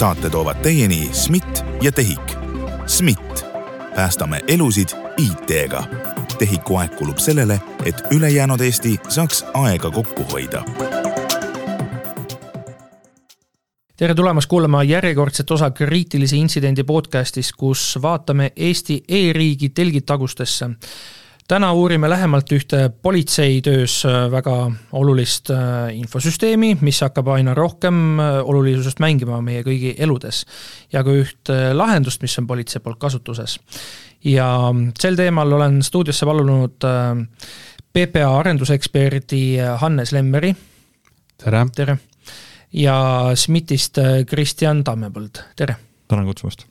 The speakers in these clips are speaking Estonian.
saate toovad teieni SMIT ja TEHIK. SMIT, päästame elusid IT-ga. TEHIK-u aeg kulub sellele, et ülejäänud Eesti saaks aega kokku hoida tere tulemast kuulama järjekordset osa kriitilise intsidendi podcastist, kus vaatame Eesti e-riigi telgitagustesse täna uurime lähemalt ühte politseitöös äh, väga olulist äh, infosüsteemi, mis hakkab aina rohkem äh, olulisusest mängima meie kõigi eludes. ja ka üht lahendust, mis on politsei poolt kasutuses. ja sel teemal olen stuudiosse palunud PPA arenduseksperdi Hannes Lemmeri. tere! tere! ja SMIT-ist Kristjan Tammepõld, tere! tänan kutsumast!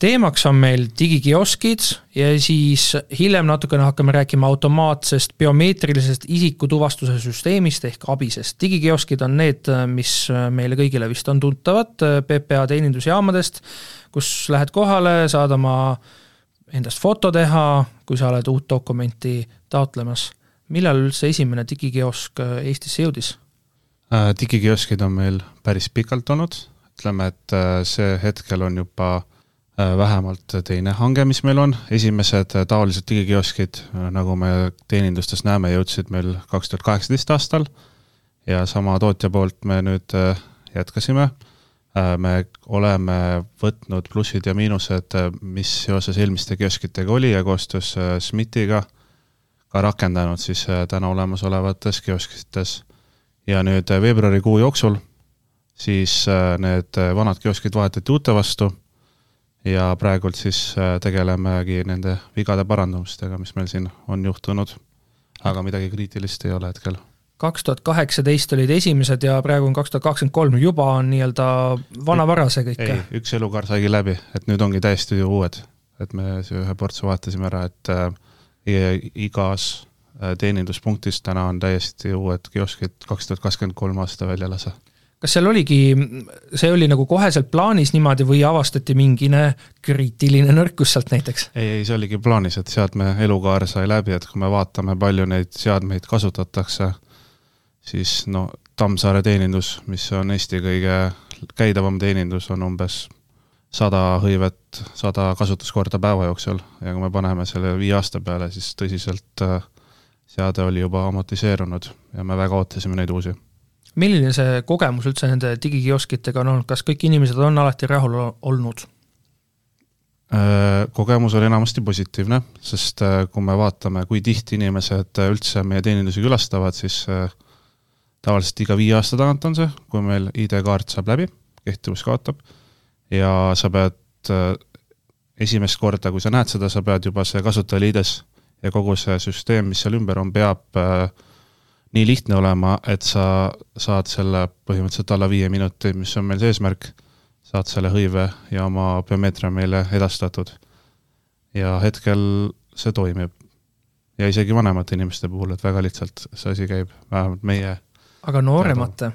Teemaks on meil digikioskid ja siis hiljem natukene hakkame rääkima automaatsest biomeetrilisest isikutuvastuse süsteemist ehk ABIS-est. digikioskid on need, mis meile kõigile vist on tuntavad PPA teenindusjaamadest, kus lähed kohale, saad oma endast foto teha, kui sa oled uut dokumenti taotlemas. millal üldse esimene digikiosk Eestisse jõudis? Äh, digikioskid on meil päris pikalt olnud, ütleme, et äh, see hetkel on juba vähemalt teine hange, mis meil on, esimesed äh, taolised digikioskid, äh, nagu me teenindustes näeme, jõudsid meil kaks tuhat kaheksateist aastal ja sama tootja poolt me nüüd jätkasime. me oleme võtnud plussid ja miinused, mis seoses eelmiste kioskitega oli ja koostöös SMIT-iga ka rakendanud siis täna olemasolevates kioskites. ja nüüd veebruarikuu jooksul siis need vanad kioskid vahetati uute vastu ja praegult siis äh, tegelemegi nende vigade parandamistega, mis meil siin on juhtunud. aga midagi kriitilist ei ole hetkel. kaks tuhat kaheksateist olid esimesed ja praegu on kaks tuhat kakskümmend kolm, juba on nii-öelda vanavara see kõik? ei, üks elukaar saigi läbi, et nüüd ongi täiesti uued. et me ühe portsu vahetasime ära, et äh, igas äh, teeninduspunktis täna on täiesti uued kioskid kaks tuhat kakskümmend kolm aasta välja lase kas seal oligi, see oli nagu koheselt plaanis niimoodi või avastati mingine kriitiline nõrkus sealt näiteks? ei, ei see oligi plaanis, et seadme elukaar sai läbi, et kui me vaatame, palju neid seadmeid kasutatakse, siis no Tammsaare teenindus, mis on Eesti kõige käidavam teenindus, on umbes sada hõivet, sada kasutuskorda päeva jooksul ja kui me paneme selle viie aasta peale, siis tõsiselt äh, seade oli juba amortiseerunud ja me väga ootasime neid uusi milline see kogemus üldse nende digikioskitega on olnud, kas kõik inimesed on alati rahul olnud? Äh, kogemus oli enamasti positiivne, sest äh, kui me vaatame, kui tihti inimesed äh, üldse meie teenindusi külastavad, siis tavaliselt iga viie aasta tagant on see, kui meil ID-kaart saab läbi, kehtivus kaotab, ja sa pead esimest korda, kui sa näed seda, sa pead juba see kasutajaliides ja kogu see süsteem, mis seal ümber on, peab äh, nii lihtne olema, et sa saad selle põhimõtteliselt alla viie minuti, mis on meil see eesmärk, saad selle hõive ja oma biomeetria meile edastatud. ja hetkel see toimib. ja isegi vanemate inimeste puhul, et väga lihtsalt see asi käib, vähemalt meie aga nooremate?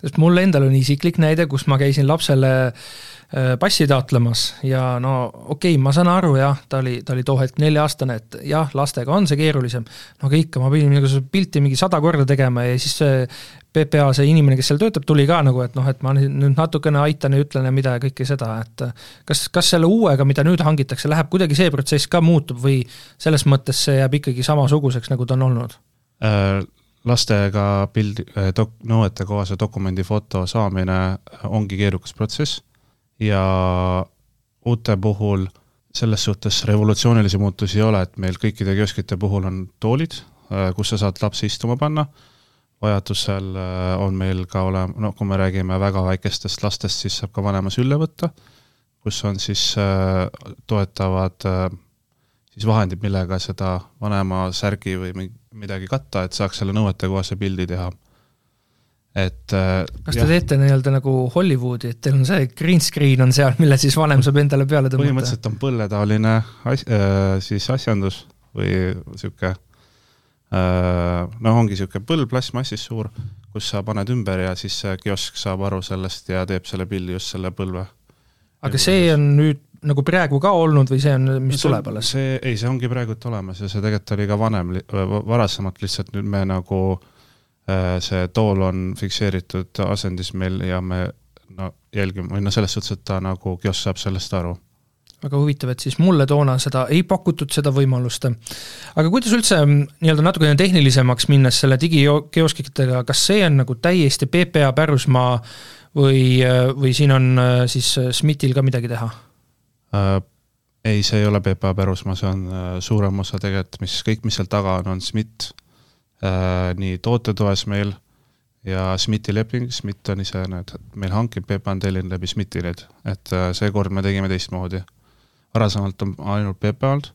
sest mul endal on isiklik näide, kus ma käisin lapsele Äh, passi taotlemas ja no okei okay,, ma saan aru jah, ta oli, ta oli too hetk nelja-aastane, et jah, lastega on see keerulisem, no aga ikka, ma pidin seda pilti mingi sada korda tegema ja siis see PPA, see inimene, kes seal töötab, tuli ka nagu, et noh, et ma nüüd natukene aitan ja ütlen ja mida ja kõike seda, et kas, kas selle uuega, mida nüüd hangitakse, läheb kuidagi see protsess ka muutub või selles mõttes see jääb ikkagi samasuguseks, nagu ta on olnud äh,? lastega pildi, äh, dok-, nõuetekohase dokumendi foto saamine ongi keerukas protsess ja uute puhul selles suhtes revolutsioonilisi muutusi ei ole, et meil kõikide kioskite puhul on toolid, äh, kus sa saad lapsi istuma panna, vajadusel äh, on meil ka olema, no kui me räägime väga väikestest lastest, siis saab ka vanema sülle võtta, kus on siis äh, toetavad siis vahendid, millega seda vanema särgi või midagi katta, et saaks selle nõuetekohase pildi teha et äh, kas jah. te teete nii-öelda nagu Hollywoodi, et teil on see green screen on seal, mille siis vanem saab endale peale tõmmata? põhimõtteliselt on põlletaoline as-, äh, siis asjandus või niisugune äh, noh, ongi niisugune põld plastmassist suur, kus sa paned ümber ja siis see kiosk saab aru sellest ja teeb selle pildi just selle põlve. aga see on nüüd nagu praegu ka olnud või see on, mis see, tuleb alles? see, ei, see ongi praegult olemas ja see tegelikult oli ka vanem, varasemalt lihtsalt nüüd me nagu Äh, see tool on fikseeritud asendis meil ja me no jälgima, või noh, selles suhtes, et ta nagu kiosk saab sellest aru väga huvitav, et siis mulle toona seda ei pakutud, seda võimalust. aga kuidas üldse mm, nii-öelda natukene tehnilisemaks minnes selle digikioskitega, kas see on nagu täiesti PPA pärusmaa või, või siin on äh, siis äh, SMIT-il ka midagi teha äh,? ei, see ei ole PPA pärusmaa, see on äh, suurem osa tegelikult, mis kõik, mis seal taga on, on SMIT äh,, nii tootetoes meil ja SMIT-i leping, SMIT on ise need, meil hankib, PPA on tellinud läbi SMIT-i need, et äh, seekord me tegime teistmoodi varasemalt on ainult PPA olnud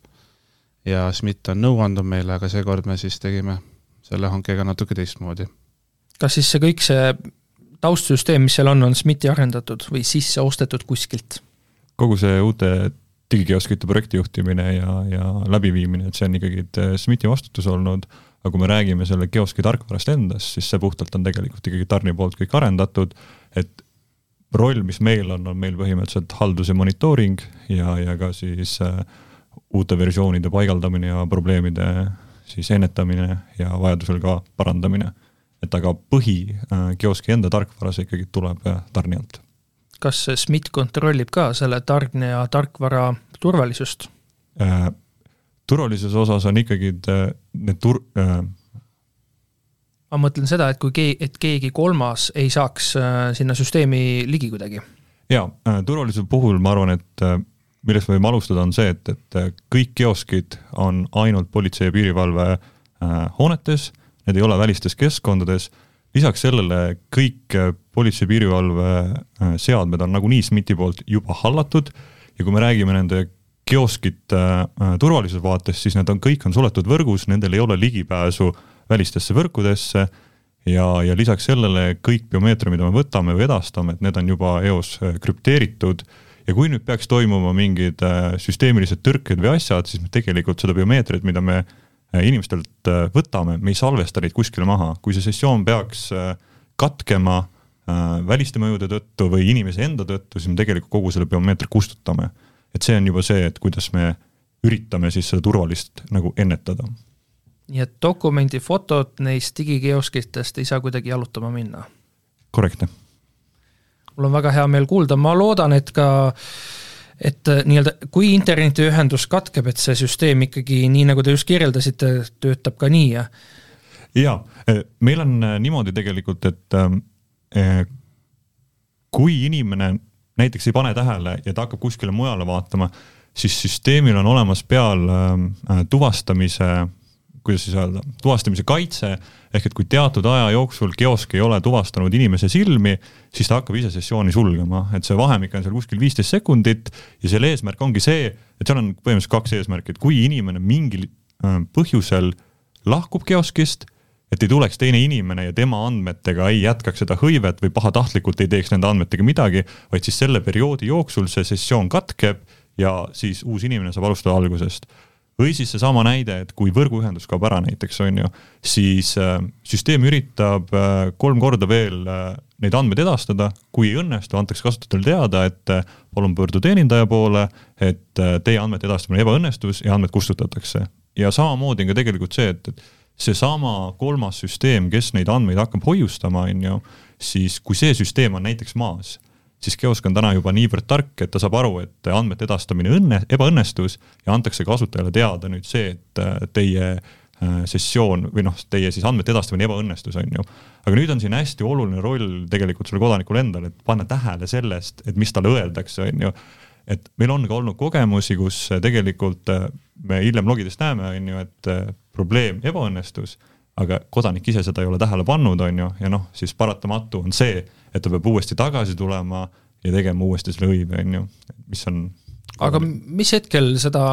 ja SMIT on nõu andnud meile, aga seekord me siis tegime selle hankega natuke teistmoodi. kas siis see kõik, see taustsüsteem, mis seal on, on SMIT-i arendatud või sisse ostetud kuskilt? kogu see uute digikioskite projekti juhtimine ja, ja läbiviimine, et see on ikkagi SMIT-i vastutus olnud, aga kui me räägime selle kioski tarkvarast endast, siis see puhtalt on tegelikult ikkagi Tarni poolt kõik arendatud, et roll, mis meil on, on meil põhimõtteliselt haldus ja monitooring ja, ja ka siis äh, uute versioonide paigaldamine ja probleemide siis ennetamine ja vajadusel ka parandamine. et aga põhi äh, kioski enda tarkvaras ikkagi tuleb äh, tarnijalt. kas SMIT kontrollib ka selle tarnija tarkvara turvalisust äh,? Turvalisuse osas on ikkagi äh, need tur- äh,, ma mõtlen seda, et kui kee-, et keegi kolmas ei saaks äh, sinna süsteemi ligi kuidagi. jaa, turvalisuse puhul ma arvan, et millest me võime alustada, on see, et, et kõik kioskid on ainult Politsei- ja Piirivalve hoonetes, need ei ole välistes keskkondades, lisaks sellele kõik Politsei- ja Piirivalve seadmed on nagunii SMIT-i poolt juba hallatud. Ja kui me räägime nende kioskite turvalisuse vaatest, siis need on, kõik on suletud võrgus, nendel ei ole ligipääsu äh, välistesse võrkudesse ja, ja lisaks sellele kõik biomeetria, mida me võtame või edastame, et need on juba eos äh, krüpteeritud ja kui nüüd peaks toimuma mingid äh, süsteemilised tõrked või asjad, siis me tegelikult seda biomeetriat, mida me äh, inimestelt võtame, me ei salvesta neid kuskile maha, kui see sessioon peaks katkema väliste mõjude tõttu või inimese enda tõttu, siis me tegelikult kogu selle biomeetria kustutame. Et see on juba see, et kuidas me üritame siis seda turvalist nagu ennetada nii et dokumendi fotod neist digikioskitest ei saa kuidagi jalutama minna? korrektne. mul on väga hea meel kuulda, ma loodan, et ka et äh, nii-öelda, kui internetiühendus katkeb, et see süsteem ikkagi, nii nagu te just kirjeldasite, töötab ka nii ja jaa, äh, meil on äh, niimoodi tegelikult, et ähm, kui inimene näiteks ei pane tähele ja ta hakkab kuskile mujale vaatama, siis süsteemil on olemas peal ähm, tuvastamise kuidas siis öelda, tuvastamise kaitse, ehk et kui teatud aja jooksul kiosk ei ole tuvastanud inimese silmi, siis ta hakkab ise sessiooni sulgema, et see vahemik on seal kuskil viisteist sekundit ja selle eesmärk ongi see, et seal on põhimõtteliselt kaks eesmärki, et kui inimene mingil äh, põhjusel lahkub kioskist, et ei tuleks teine inimene ja tema andmetega ei jätkaks seda hõivet või pahatahtlikult ei teeks nende andmetega midagi, vaid siis selle perioodi jooksul see sessioon katkeb ja siis uus inimene saab alustada algusest või siis seesama näide, et kui võrguühendus kaob ära näiteks, on ju, siis äh, süsteem üritab äh, kolm korda veel äh, neid andmeid edastada, kui ei õnnestu, antakse kasutajatele teada, et äh, palun pöördu teenindaja poole, et äh, teie andmete edastamine ebaõnnestus ja andmed kustutatakse. ja samamoodi on ka tegelikult see, et, et seesama kolmas süsteem, kes neid andmeid hakkab hoiustama, on ju, siis kui see süsteem on näiteks maas siis Kiosk on täna juba niivõrd tark, et ta saab aru, et andmete edastamine õnne, ebaõnnestus ja antakse kasutajale teada nüüd see, et äh, teie äh, sessioon või noh, teie siis andmete edastamine ebaõnnestus, on ju. aga nüüd on siin hästi oluline roll tegelikult sellel kodanikul endal, et panna tähele sellest, et mis talle öeldakse, on ju. et meil on ka olnud kogemusi, kus tegelikult äh, me hiljem logidest näeme, on ju, et probleem ebaõnnestus, aga kodanik ise seda ei ole tähele pannud, on ju, ja noh, siis paratamatu on see et ta peab uuesti tagasi tulema ja tegema uuesti selle hõive, on ju, mis on aga mis hetkel seda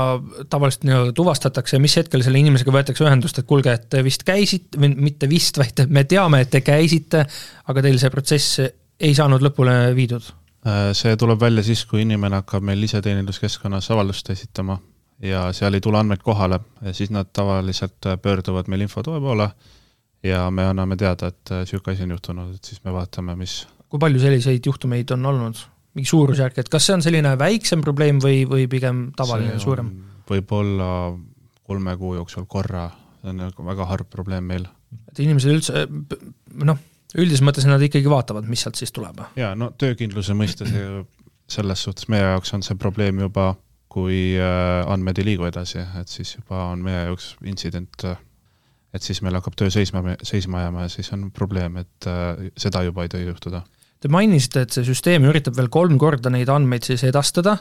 tavaliselt nii-öelda tuvastatakse ja mis hetkel selle inimesega võetakse ühendust, et kuulge, et te vist käisite, või mitte vist, vaid me teame, et te käisite, aga teil see protsess ei saanud lõpule viidud? Äh, see tuleb välja siis, kui inimene hakkab meil iseteeninduskeskkonnas avaldust esitama ja seal ei tule andmeid kohale, siis nad tavaliselt pöörduvad meil infotoe poole ja me anname teada, et niisugune äh, asi on juhtunud, et siis me vaatame, mis kui palju selliseid juhtumeid on olnud? mingi suurusjärk, et kas see on selline väiksem probleem või, või pigem tavaline, suurem? võib-olla kolme kuu jooksul korra, see on nagu väga harv probleem meil. et inimesed üldse noh, üldises mõttes nad ikkagi vaatavad, mis sealt siis tuleb. jaa, no töökindluse mõistes selles suhtes meie jaoks on see probleem juba, kui äh, andmed ei liigu edasi, et siis juba on meie jaoks intsident, et siis meil hakkab töö seisma, seisma jääma ja siis on probleem, et äh, seda juba ei tohi juhtuda. Te mainisite, et see süsteem üritab veel kolm korda neid andmeid siis edastada,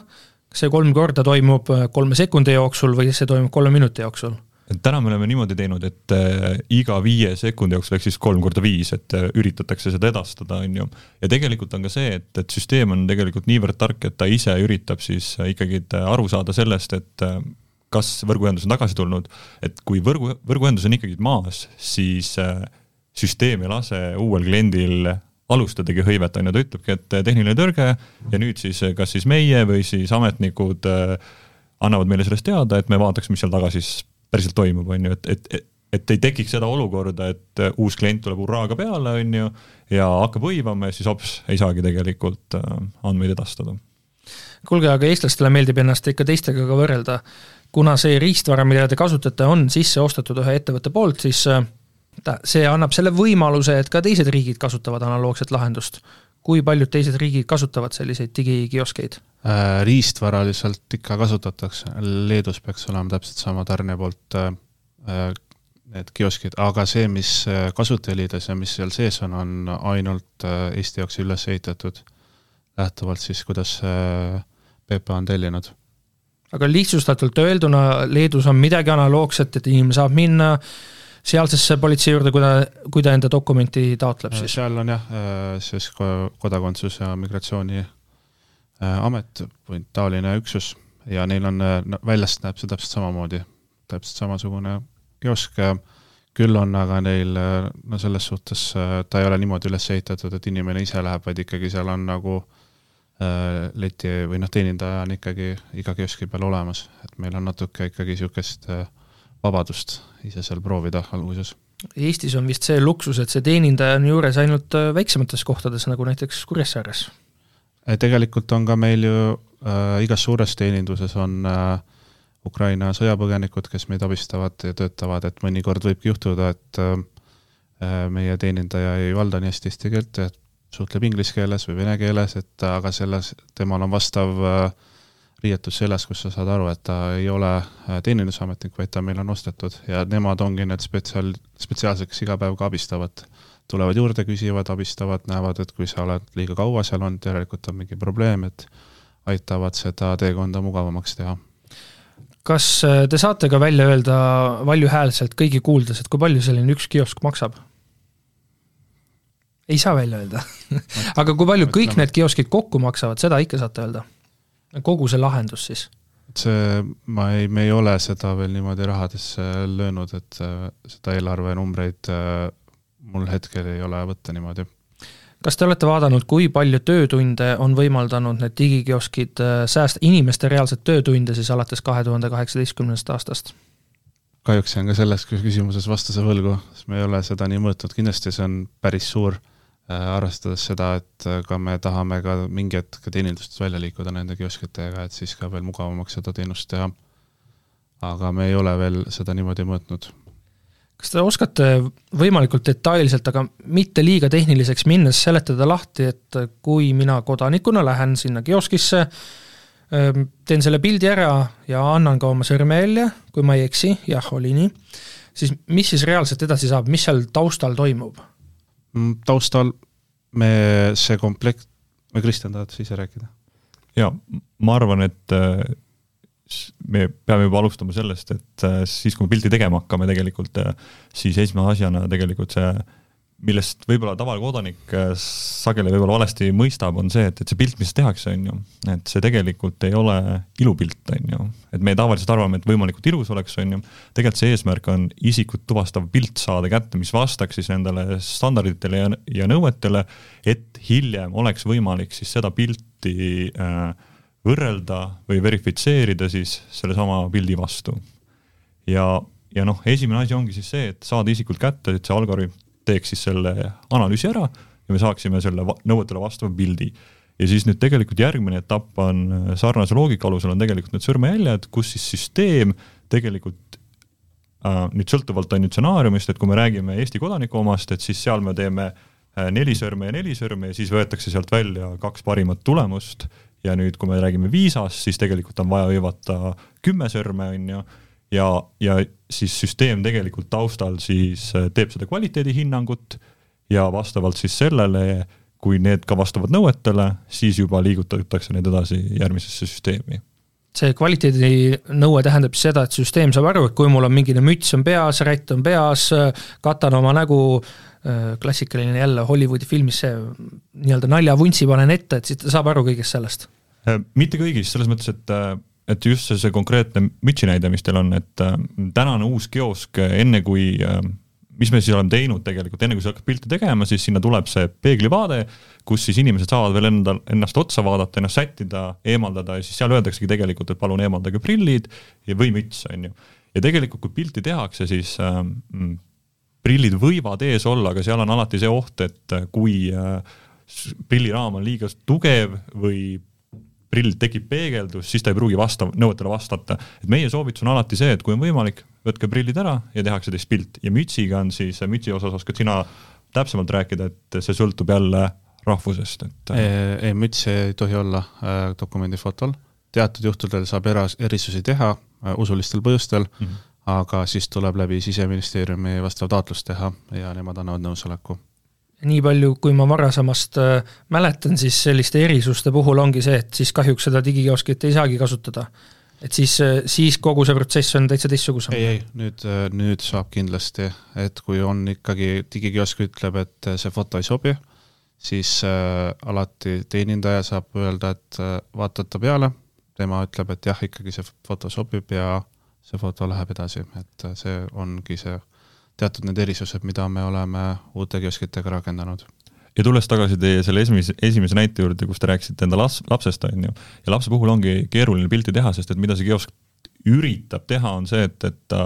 kas see kolm korda toimub äh, kolme sekundi jooksul või see toimub kolme minuti jooksul? Et täna me oleme niimoodi teinud, et äh, iga viie sekundi jooksul ehk siis kolm korda viis, et äh, üritatakse seda edastada, on ju. ja tegelikult on ka see, et, et süsteem on tegelikult niivõrd tark, et ta ise üritab siis äh, ikkagi aru saada sellest, et kas võrguühendus on tagasi tulnud, et kui võrgu, võrguühendus on ikkagi maas, siis süsteem ei lase uuel kliendil alustadagi hõivet, on ju, ta ütlebki, et tehniline tõrge ja nüüd siis kas siis meie või siis ametnikud annavad meile sellest teada, et me vaataks, mis seal taga siis päriselt toimub, on ju, et, et, et et ei tekiks seda olukorda, et äh, uus klient tuleb hurraaga peale, on ju, ja hakkab hõivama ja siis hops, ei saagi tegelikult äh, andmeid edastada. kuulge, aga eestlastele meeldib ennast ikka teistega ka võrrelda. kuna see riistvara, mida te kasutate, on sisse ostetud ühe ettevõtte poolt, siis äh, ta, see annab selle võimaluse, et ka teised riigid kasutavad analoogset lahendust. Kui paljud teised riigid kasutavad selliseid digikioskeid? Äh, riistvara lihtsalt ikka kasutatakse, Leedus peaks olema täpselt sama tarnija poolt äh, äh, need kioskid, aga see, mis kasutajaliides ja mis seal sees on, on ainult Eesti jaoks üles ehitatud lähtuvalt siis, kuidas PPA on tellinud. aga lihtsustatult öelduna, Leedus on midagi analoogset, et inimene saab minna sealsesse politsei juurde, kui ta, kui ta enda dokumenti taotleb siis? seal on jah, siis kodakondsus ja migratsiooni Äh, taoline üksus. Ja neil on, äh, väljast näeb see täpselt samamoodi, täpselt samasugune kiosk, küll on aga neil no selles suhtes, ta ei ole niimoodi üles ehitatud, et inimene ise läheb, vaid ikkagi seal on nagu äh, leti või noh, teenindaja on ikkagi iga kioski peal olemas, et meil on natuke ikkagi niisugust vabadust ise seal proovida alguses. Eestis on vist see luksus, et see teenindaja on juures ainult väiksemates kohtades, nagu näiteks Kuressaares. Tegelikult on ka meil ju äh, igas suures teeninduses on äh, Ukraina sõjapõgenikud, kes meid abistavad ja töötavad, et mõnikord võibki juhtuda, et äh, meie teenindaja ei valda nii hästi eesti keelt, et suhtleb inglise keeles või vene keeles, et aga selles, temal on vastav äh, riietus seljas, kus sa saad aru, et ta ei ole äh, teenindusametnik, vaid ta meil on ostetud ja nemad ongi need spetsiaal, spetsiaalsed, kes iga päev ka abistavad tulevad juurde, küsivad, abistavad, näevad, et kui sa oled liiga kaua seal olnud, järelikult on mingi probleem, et aitavad seda teekonda mugavamaks teha. kas äh, te saate ka välja öelda valjuhäälselt kõigi kuuldes, et kui palju selline üks kiosk maksab? ei saa välja öelda aga kui palju kõik need kioskid kokku maksavad, seda ikka saate öelda? Kogu see lahendus siis? see, ma ei, me ei ole seda veel niimoodi rahadesse löönud, et äh, seda eelarvenumbreid äh, mul hetkel ei ole võtta niimoodi. kas te olete vaadanud, kui palju töötunde on võimaldanud need digikioskid äh, säästa, inimeste reaalseid töötunde siis alates kahe tuhande kaheksateistkümnendast aastast? kahjuks jään ka selles küsimuses vastuse võlgu, sest me ei ole seda nii mõõtnud, kindlasti see on päris suur arvestades seda, et äh, ka me tahame ka mingi hetk teenindustest välja liikuda nende kioskitega, et siis ka veel mugavamaks seda teenust teha. aga me ei ole veel seda niimoodi mõõtnud kas te oskate võimalikult detailselt, aga mitte liiga tehniliseks minnes seletada lahti, et kui mina kodanikuna lähen sinna kioskisse, ähm, teen selle pildi ära ja annan ka oma sõrmejälje, kui ma ei eksi, jah, oli nii, siis mis siis reaalselt edasi saab, mis seal taustal toimub? Taustal me, see komplekt, või Kristjan, tahad sa ise rääkida? jaa, ma arvan, et äh, me peame juba alustama sellest, et äh, siis, kui me pilti tegema hakkame tegelikult, äh, siis esimese asjana tegelikult see, millest võib-olla tavakodanik äh, sageli võib-olla valesti mõistab, on see, et, et see pilt, mis tehakse, on ju, et see tegelikult ei ole ilupilt, on ju. et me tavaliselt arvame, et võimalikult ilus oleks, on ju, tegelikult see eesmärk on isikut tuvastav pilt saada kätte, mis vastaks siis nendele standarditele ja, ja nõuetele, et hiljem oleks võimalik siis seda pilti äh, võrrelda või verifitseerida siis sellesama pildi vastu. ja, ja noh, esimene asi ongi siis see, et saada isikult kätte, et see algoritm teeks siis selle analüüsi ära ja me saaksime selle nõuetele vastava pildi. ja siis nüüd tegelikult järgmine etapp on sarnase loogika alusel on tegelikult need sõrmejäljed, kus siis süsteem tegelikult äh, nüüd sõltuvalt on ju stsenaariumist, et kui me räägime Eesti kodaniku omast, et siis seal me teeme neli sõrme ja neli sõrme ja siis võetakse sealt välja kaks parimat tulemust ja nüüd, kui me räägime viisast, siis tegelikult on vaja hõivata kümme sõrme, on ju, ja, ja siis süsteem tegelikult taustal siis äh, teeb seda kvaliteedihinnangut ja vastavalt siis sellele, kui need ka vastavad nõuetele, siis juba liigutatakse need edasi järgmisesse süsteemi see kvaliteedinõue tähendab seda, et süsteem saab aru, et kui mul on mingine müts on peas, rätt on peas, katan oma nägu, äh, klassikaline jälle Hollywoodi filmis see nii-öelda naljavuntsi panen ette, et siis ta saab aru kõigest sellest? Äh, mitte kõigist, selles mõttes, et et just see, see konkreetne mütsi näide, mis teil on, et tänane uus kiosk, enne kui mis me siis oleme teinud tegelikult, enne kui sa hakkad pilti tegema, siis sinna tuleb see peeglivaade, kus siis inimesed saavad veel endal, ennast otsa vaadata, ennast sättida, eemaldada ja siis seal öeldaksegi tegelikult, et palun eemaldage prillid või müts, on ju. ja tegelikult, kui pilti tehakse, siis ähm, prillid võivad ees olla, aga seal on alati see oht, et kui äh, prilliraam on liiga tugev või prillilt tekib peegeldus, siis ta ei pruugi vasta, nõuetele vastata. et meie soovitus on alati see, et kui on võimalik, võtke prillid ära ja tehakse teist pilt ja mütsiga on siis, mütsi osas oskad sina täpsemalt rääkida, et see sõltub jälle rahvusest, et. ei, mütsi ei tohi olla äh, dokumendifotol, teatud juhtudel saab era-, erisusi teha äh, usulistel põhjustel mm, -hmm. aga siis tuleb läbi siseministeeriumi vastav taotlus teha ja nemad annavad nõusoleku nii palju, kui ma varasemast äh, mäletan, siis selliste erisuste puhul ongi see, et siis kahjuks seda digikioskit ei saagi kasutada. et siis, äh, siis kogu see protsess on täitsa teistsugusem. ei, ei, nüüd, äh, nüüd saab kindlasti, et kui on ikkagi, digikiosk ütleb, et see foto ei sobi, siis äh, alati teenindaja saab öelda, et äh, vaatab ta peale, tema ütleb, et jah, ikkagi see foto sobib ja see foto läheb edasi, et see ongi see teatud need erisused, mida me oleme uute kioskitega rakendanud. Ja tulles tagasi teie selle esimese, esimese näite juurde, kus te rääkisite enda laps, lapsest, on ju, ja lapse puhul ongi keeruline pilti teha, sest et mida see kiosk üritab teha, on see, et, et ta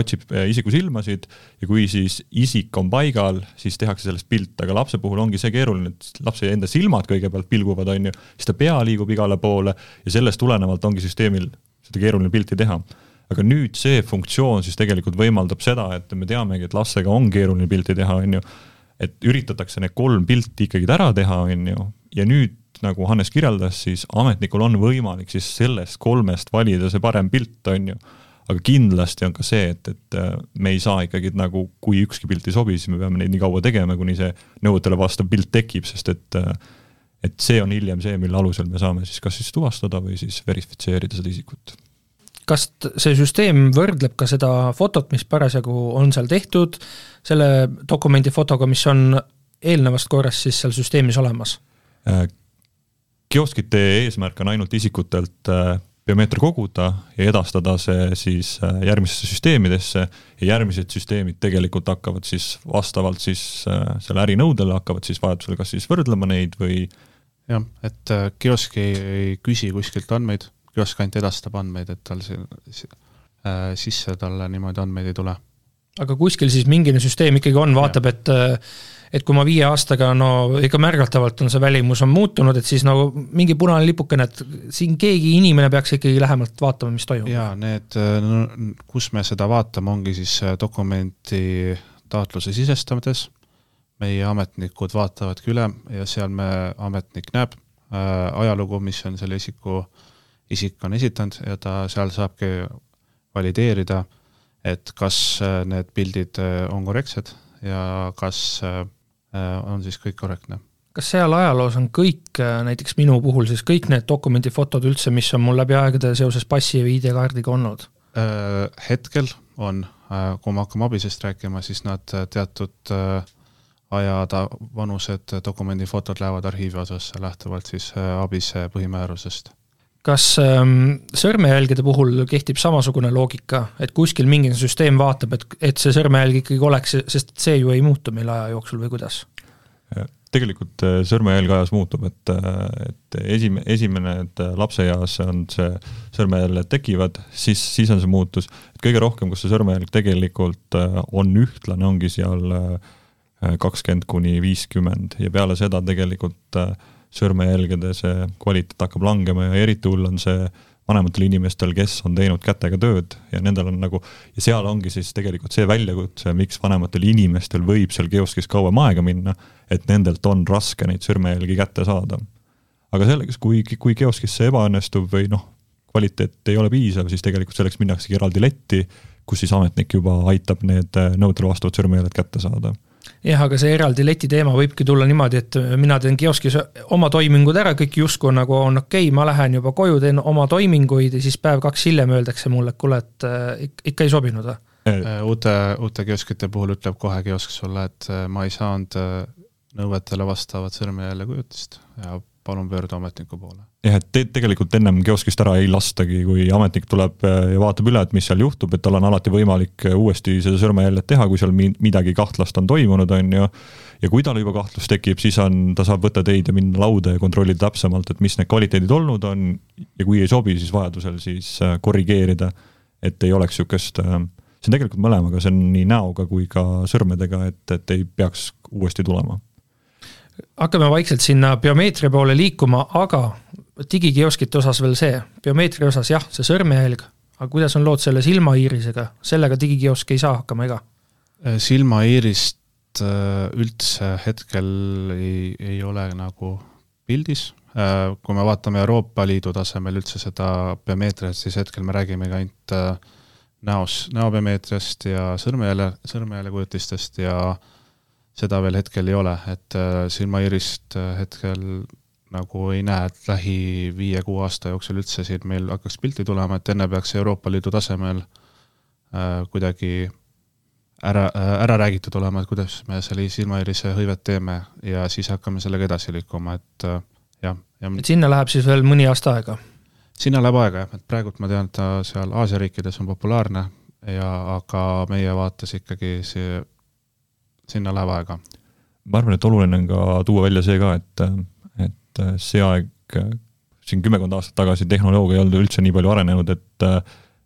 otsib isiku silmasid ja kui siis isik on paigal, siis tehakse sellest pilt, aga lapse puhul ongi see keeruline, et lapse enda silmad kõigepealt pilguvad, on ju, siis ta pea liigub igale poole ja sellest tulenevalt ongi süsteemil seda keeruline pilti teha aga nüüd see funktsioon siis tegelikult võimaldab seda, et me teamegi, et lastega on keeruline pilti teha, on ju, et üritatakse need kolm pilti ikkagi ära teha, on ju, ja nüüd nagu Hannes kirjeldas, siis ametnikul on võimalik siis sellest kolmest valida see parem pilt, on ju. aga kindlasti on ka see, et, et äh, me ei saa ikkagi nagu, kui ükski pilt ei sobi, siis me peame neid nii kaua tegema, kuni see nõuetele vastav pilt tekib, sest et äh, et see on hiljem see, mille alusel me saame siis kas siis tuvastada või siis verifitseerida seda isikut kas see süsteem võrdleb ka seda fotot, mis parasjagu on seal tehtud, selle dokumendi fotoga, mis on eelnevast korrast siis seal süsteemis olemas? Äh, kioskite eesmärk on ainult isikutelt äh, biomeetria koguda ja edastada see siis äh, järgmistesse süsteemidesse ja järgmised süsteemid tegelikult hakkavad siis vastavalt siis selle ärinõudele hakkavad siis vajadusel kas siis võrdlema neid või jah, et kiosk ei, ei küsi kuskilt andmeid kiosk ainult edastab andmeid, et tal see äh, sisse talle niimoodi andmeid ei tule. aga kuskil siis mingine süsteem ikkagi on, vaatab, et äh, et kui ma viie aastaga, no ikka märgatavalt on see välimus on muutunud, et siis nagu mingi punane lipukene, et siin keegi inimene peaks ikkagi lähemalt vaatama, mis toimub. jaa, need no,, kus me seda vaatame, ongi siis äh, dokumenti taotluse sisestades, meie ametnikud vaatavadki üle ja seal me, ametnik näeb äh, ajalugu, mis on selle isiku äh, isik on esitanud ja ta seal saabki valideerida, et kas äh, need pildid äh, on korrektsed ja kas äh, on siis kõik korrektne. kas seal ajaloos on kõik, näiteks minu puhul siis kõik need dokumendifotod üldse, mis on mul läbi aegade seoses passi või ID-kaardiga olnud? Hetkel on, kui me hakkame abisest rääkima, siis nad teatud aja ta vanused dokumendifotod lähevad arhiivi osasse lähtuvalt siis abise põhimäärusest kas ähm, sõrmejälgede puhul kehtib samasugune loogika, et kuskil mingi süsteem vaatab, et, et see sõrmejälg ikkagi oleks, sest see ju ei muutu meil aja jooksul või kuidas? tegelikult äh, sõrmejälg ajas muutub, et, äh, et esime-, esimene, et äh, lapseeas on see sõrmejäljed tekivad, siis, siis on see muutus. et kõige rohkem, kus see sõrmejälg tegelikult on ühtlane, ongi seal kakskümmend kuni viiskümmend ja peale seda tegelikult äh, sõrmejälgede see kvaliteet hakkab langema ja eriti hull on see vanematel inimestel, kes on teinud kätega tööd ja nendel on nagu, ja seal ongi siis tegelikult see väljakutse, miks vanematel inimestel võib seal kioskis kauem aega minna, et nendelt on raske neid sõrmejälgi kätte saada. aga selleks, kui, kui kioskis see ebaõnnestub või noh, kvaliteet ei ole piisav, siis tegelikult selleks minnaksegi eraldi letti, kus siis ametnik juba aitab need nõudele vastavad sõrmejäljed kätte saada jah, aga see eraldi leti teema võibki tulla niimoodi, et mina teen kioskis oma toimingud ära, kõik justkui nagu on okei okay,, ma lähen juba koju, teen oma toiminguid ja siis päev-kaks hiljem öeldakse mulle, et kuule, et äh, ikka ei sobinud või? Äh, uute, uute kioskite puhul ütleb kohe kiosk sulle, et äh, ma ei saanud nõuetele vastavat sõrmejälje kujutist ja palun pöördu ametniku poole. Jah, et te tegelikult ennem kioskist ära ei lastagi, kui ametnik tuleb äh, ja vaatab üle, et mis seal juhtub, et tal on alati võimalik äh, uuesti seda sõrmejäljet teha, kui seal midagi kahtlast on toimunud, on ju. ja kui tal juba kahtlus tekib, siis on, ta saab võtta teid ja minna lauda ja kontrollida täpsemalt, et mis need kvaliteedid olnud on ja kui ei sobi, siis vajadusel siis äh, korrigeerida, et ei oleks niisugust see on tegelikult mõlemaga, see on nii näoga kui ka sõrmedega, et, et ei peaks uuesti tulema hakkame vaikselt sinna biomeetria poole liikuma, aga digikioskite osas veel see, biomeetria osas jah, see sõrmejälg, aga kuidas on lood selle silmaiirisega, sellega digikiosk ei saa hakkama, ega? Äh, silmaiirist äh, üldse hetkel ei, ei ole nagu pildis, äh, kui me vaatame Euroopa Liidu tasemel üldse seda biomeetriat, siis hetkel me räägimegi ainult näos, näobiomeetriast ja sõrmejälje, sõrmejäljekujutistest ja seda veel hetkel ei ole, et silmaiirist hetkel nagu ei näe, et lähi viie-kuue aasta jooksul üldse siin meil hakkaks pilti tulema, et enne peaks Euroopa Liidu tasemel äh, kuidagi ära äh,, ära räägitud olema, et kuidas me selle silmaiirise hõivet teeme ja siis hakkame sellega edasi liikuma, et äh, jah, ja et sinna läheb siis veel mõni aasta aega? sinna läheb aega jah, et praegult ma tean, et ta seal Aasia riikides on populaarne ja aga meie vaates ikkagi see sinna läheb aega. ma arvan, et oluline on ka tuua välja see ka, et, et see aeg, siin kümmekond aastat tagasi tehnoloogia ei olnud üldse nii palju arenenud, et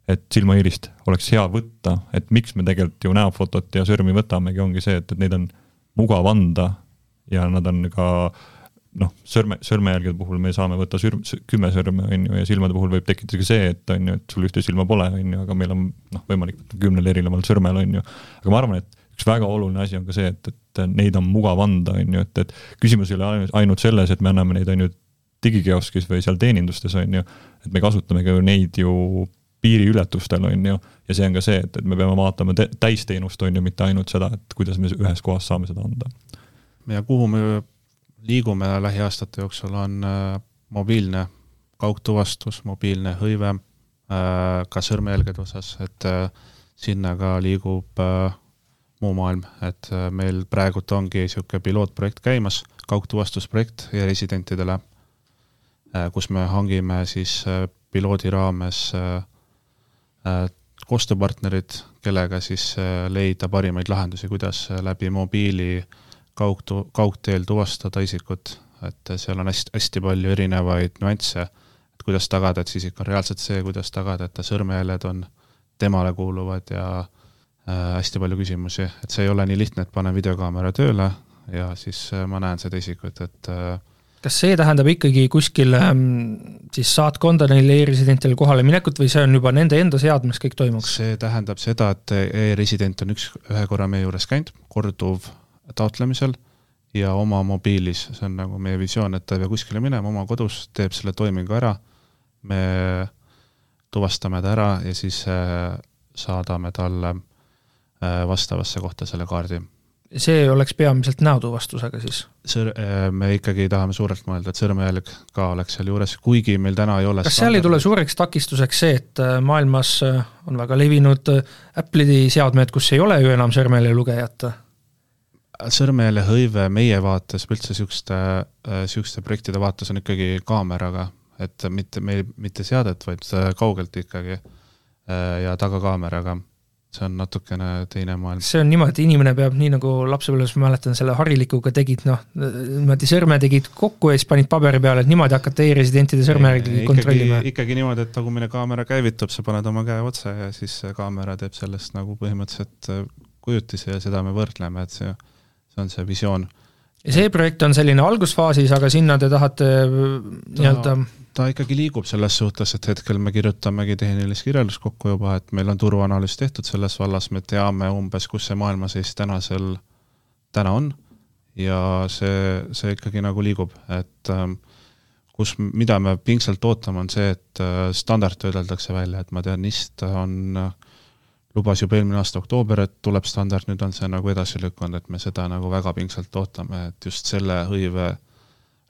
et silmaiirist oleks hea võtta, et miks me tegelikult ju näofotot ja sõrmi võtamegi, ongi see, et, et neid on mugav anda ja nad on ka noh, sõrme, sõrmejälgede puhul me saame võtta sürm, kümme sõrme, on ju, ja silmade puhul võib tekkida ka see, et on ju, et sul ühte silma pole, on ju, aga meil on noh, võimalik võtta kümnel erineval sõrmel, on ju. aga ma arvan, et üks väga oluline asi on ka see, et, et neid on mugav anda, on ju, et, et küsimus ei ole ainult selles, et me anname neid, on ju, digikioskis või seal teenindustes, on ju, et me kasutamegi ju neid ju piiriületustel, on ju, ja see on ka see, et, et me peame vaatama täisteenust, on ju, mitte ainult seda, et kuidas me ühes kohas saame seda anda. ja kuhu me liigume lähiaastate jooksul, on äh, mobiilne kaugtuvastus, mobiilne hõive äh,, ka sõrmejälgede osas, et äh, sinna ka liigub äh, muu maailm, et äh, meil praegult ongi niisugune pilootprojekt käimas, kaugtuvastusprojekt e-residentidele, äh, kus me hangime siis äh, piloodi raames koostööpartnerid, kellega siis leida parimaid lahendusi, kuidas läbi mobiili kaugtu-, kaugteel tuvastada isikut, et seal on hästi, hästi palju erinevaid nüansse, et kuidas tagada, et see isik on reaalselt see, kuidas tagada, et ta sõrmejäljed on temale kuuluvad ja äh, hästi palju küsimusi, et see ei ole nii lihtne, et panen videokaamera tööle ja siis äh, ma näen seda isikut, et äh, kas see tähendab ikkagi kuskil ähm, siis saatkonda neil e-residentidel kohale minekut või see on juba nende enda seadmes kõik toimuks? see tähendab seda, et e-resident on üks, ühe korra meie juures käinud, korduv taotlemisel ja oma mobiilis, see on nagu meie visioon, et ta ei pea kuskile minema, oma kodus teeb selle toimingu ära, me tuvastame ta ära ja siis äh, saadame talle Äh, vastavasse kohta selle kaardi. see oleks peamiselt näotuvastusega siis? Sõr-, äh, me ikkagi tahame suurelt mõelda, et sõrmejälg ka oleks seal juures, kuigi meil täna ei ole kas seal ei tule suureks takistuseks see, et äh, maailmas on väga levinud Apple'i seadmed, kus ei ole ju enam sõrmejäljelugejat? sõrmejäljehõive meie vaates, üldse niisuguste, niisuguste projektide vaates on ikkagi kaameraga, et mitte, meil mitte seadet, vaid kaugelt ikkagi ja tagakaameraga see on natukene teine maailm. see on niimoodi, inimene peab nii nagu lapsepõlves ma mäletan selle harilikuga tegid noh, niimoodi sõrme tegid kokku ja siis panid paberi peale, et niimoodi hakata e-residentide sõrmejälgi kontrollima. ikkagi niimoodi, et tagumine kaamera käivitub, sa paned oma käe otsa ja siis kaamera teeb sellest nagu põhimõtteliselt äh, kujutise ja seda me võrdleme, et see, see on see visioon. ja see projekt on selline algusfaasis, aga sinna te tahate äh, nii-öelda ta ikkagi liigub selles suhtes, et hetkel me kirjutamegi tehnilist kirjeldust kokku juba, et meil on turuanalüüs tehtud selles vallas, me teame umbes, kus see maailmaseis tänasel, täna on. Ja see, see ikkagi nagu liigub, et ähm, kus, mida me pingsalt ootame, on see, et äh, standard töödeldakse välja, et ma tean, NIST on, lubas juba eelmine aasta oktoober, et tuleb standard, nüüd on see nagu edasi lükkunud, et me seda nagu väga pingsalt ootame, et just selle hõive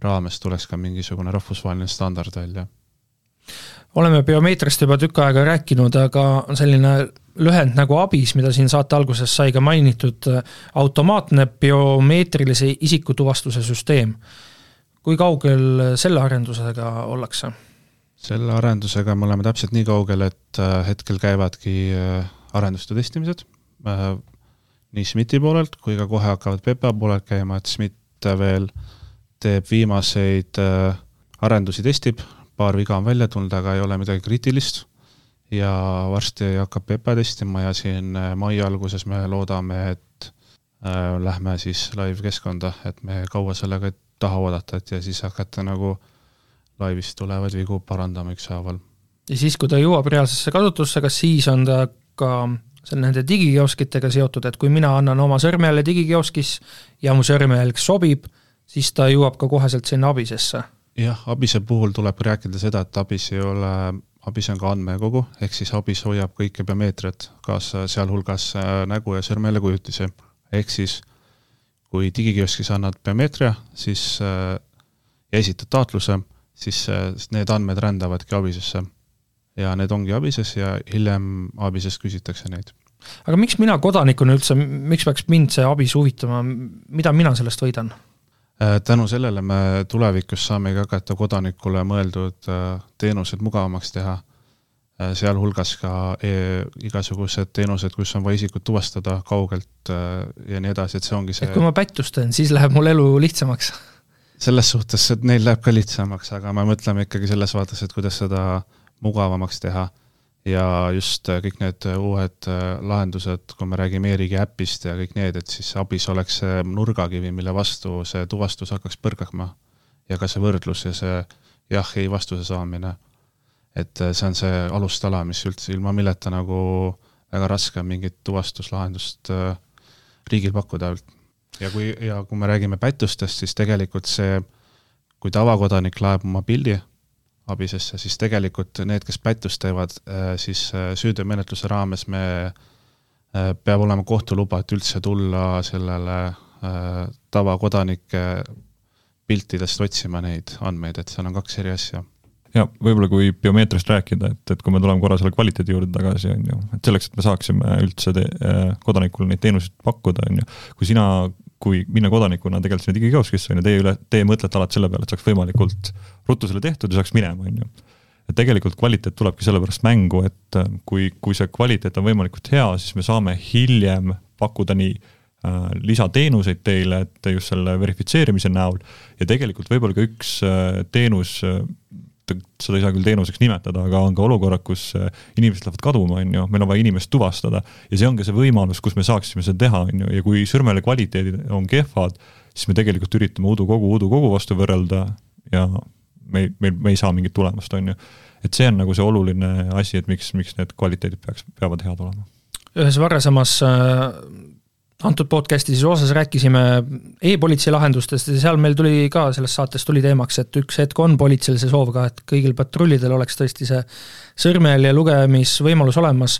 raames tuleks ka mingisugune rahvusvaheline standard välja. oleme biomeetriast juba tükk aega rääkinud, aga selline lühend nagu ABIS, mida siin saate alguses sai ka mainitud, automaatne biomeetrilise isikutuvastuse süsteem. kui kaugel selle arendusega ollakse? selle arendusega me oleme täpselt nii kaugel, et äh, hetkel käivadki äh, arenduste testimised, äh, nii SMIT-i poolelt kui ka kohe hakkavad PPA poolelt käima, et SMIT veel teeb viimaseid arendusi, testib, paar viga on välja tulnud, aga ei ole midagi kriitilist ja varsti hakkab PEPA testima ja siin äh, mai alguses me loodame, et äh, lähme siis live-keskkonda, et me kaua sellega ei taha oodata, et ja siis hakata nagu laivis tulevaid vigu parandama ükshaaval. ja siis, kui ta jõuab reaalsesse kasutusse, kas siis on ta ka seal nende digikioskitega seotud, et kui mina annan oma sõrmejälje digikioskis ja mu sõrmejälg sobib, siis ta jõuab ka koheselt sinna abisesse? jah, abise puhul tuleb rääkida seda, et abis ei ole abis on ka andmekogu, ehk siis abis hoiab kõike biomeetriat kaasa, sealhulgas äh, nägu- ja sõrmejäljekujutisi. ehk siis kui digikioskis annad biomeetria, siis äh, ja esitad taotluse, siis äh, need andmed rändavadki abisesse. ja need ongi abises ja hiljem abisest küsitakse neid. aga miks mina kodanikuna üldse, miks peaks mind see abis huvitama, mida mina sellest võidan? Äh, tänu sellele me tulevikus saamegi hakata kodanikule mõeldud äh, teenused mugavamaks teha, äh, sealhulgas ka e igasugused teenused, kus on vaja isikut tuvastada kaugelt ja nii edasi, et see ongi see et kui ma pättust teen, siis läheb mul elu lihtsamaks? selles suhtes, et neil läheb ka lihtsamaks, aga me mõtleme ikkagi selles vaates, et kuidas seda mugavamaks teha ja just äh, kõik need äh, uued äh, lahendused, kui me räägime e-riigi äpist ja kõik need, et siis abis oleks see nurgakivi, mille vastu see tuvastus hakkaks põrkama. ja ka see võrdlus ja see jah-ei vastuse saamine. et see on see alustala, mis üldse, ilma milleta nagu väga raske on mingit tuvastuslahendust riigil pakkuda. ja kui, ja kui me räägime pättustest, siis tegelikult see, kui tavakodanik laeb oma pildi abisesse, siis tegelikult need, kes pättust teevad, äh, siis äh, süüteomenetluse raames me, äh, peab olema kohtuluba, et üldse tulla sellele tavakodanike piltidest otsima neid andmeid, et seal on kaks eri asja. Ja võib-olla kui biomeetriast rääkida, et, et kui me tuleme korra selle kvaliteedi juurde tagasi, on ju, et selleks, et me saaksime üldse te, kodanikule neid teenuseid pakkuda, on ju, kui sina kui minna kodanikuna tegelikult sinna digikioskisse, on ju, teie üle, teie mõtlete alati selle peale, et saaks võimalikult ruttu selle tehtud ja saaks minema, on ju. et tegelikult kvaliteet tulebki sellepärast mängu, et äh, kui, kui see kvaliteet on võimalikult hea, siis me saame hiljem pakkuda nii äh, lisateenuseid teile, et just selle verifitseerimise näol ja tegelikult võib-olla ka üks äh, teenus äh, seda ei saa küll teenuseks nimetada, aga on ka olukorrad, kus äh, inimesed lähevad kaduma, on ju, meil on vaja inimest tuvastada. ja see ongi see võimalus, kus me saaksime seda teha, on ju, ja kui sõrmele kvaliteedid on kehvad, siis me tegelikult üritame udu kogu, udu kogu vastu võrrelda ja me, me, me ei saa mingit tulemust, on ju. et see on nagu see oluline asi, et miks, miks need kvaliteedid peaks, peavad head olema. ühes varasemas äh, antud podcast'i siis osas rääkisime e-politsei lahendustest ja seal meil tuli ka selles saates tuli teemaks, et üks hetk on politseil see soov ka, et kõigil patrullidel oleks tõesti see sõrmejälje lugemisvõimalus olemas.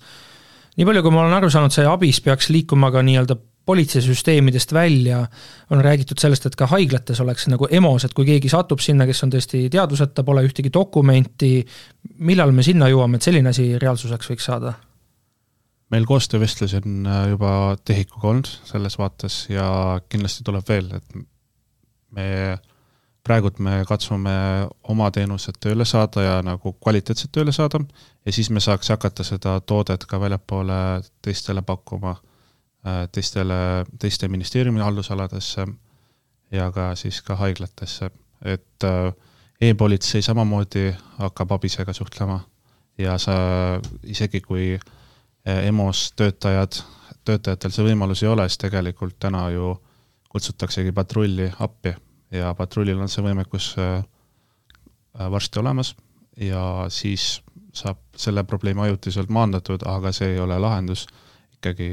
nii palju, kui ma olen aru saanud, see abis peaks liikuma ka nii-öelda politseisüsteemidest välja, on räägitud sellest, et ka haiglates oleks nagu EMO-s, et kui keegi satub sinna, kes on tõesti teadvuseta, pole ühtegi dokumenti, millal me sinna jõuame, et selline asi reaalsuseks võiks saada? Meil koostöövestlusi on äh, juba TEHIK-uga olnud selles vaates ja kindlasti tuleb veel, et me praegult me katsume oma teenused tööle saada ja nagu kvaliteetselt tööle saada ja siis me saaks hakata seda toodet ka väljapoole teistele pakkuma, äh, teistele, teiste ministeeriumi haldusaladesse ja ka siis ka haiglatesse, et äh, e-politsei samamoodi hakkab abisega suhtlema ja sa isegi, kui äh, EMO-s töötajad, töötajatel see võimalus ei ole, siis tegelikult täna ju kutsutaksegi patrulli appi ja patrullil on see võimekus eh, äh, varsti olemas ja siis saab selle probleemi ajutiselt maandatud, aga see ei ole lahendus, ikkagi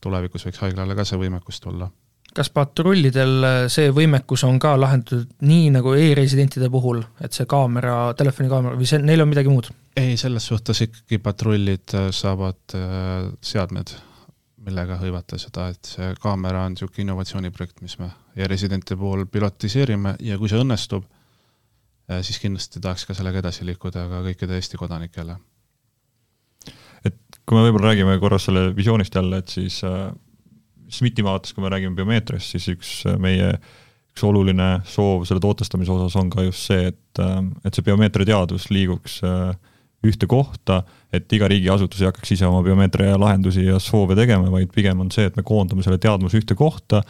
tulevikus võiks haiglale ka see võimekus tulla. Kas patrullidel see võimekus on ka lahendatud nii nagu e-residentide puhul, et see kaamera, telefonikaamera või see, neil on midagi muud? ei, selles suhtes ikkagi patrullid saavad seadmed millega hõivata seda, et see kaamera on niisugune innovatsiooniprojekt, mis me e-residentide puhul pilotiseerime ja kui see õnnestub, siis kindlasti tahaks ka sellega edasi liikuda ka kõikide Eesti kodanikele. et kui me võib-olla räägime korra selle visioonist jälle, et siis äh, SMIT-i vaates, kui me räägime biomeetriast, siis üks äh, meie üks oluline soov selle tootestamise osas on ka just see, et, äh, et see biomeetria teadus liiguks äh, ühte kohta, et iga riigiasutus ei hakkaks ise oma biomeetria lahendusi ja soove tegema, vaid pigem on see, et me koondame selle teadmuse ühte kohta,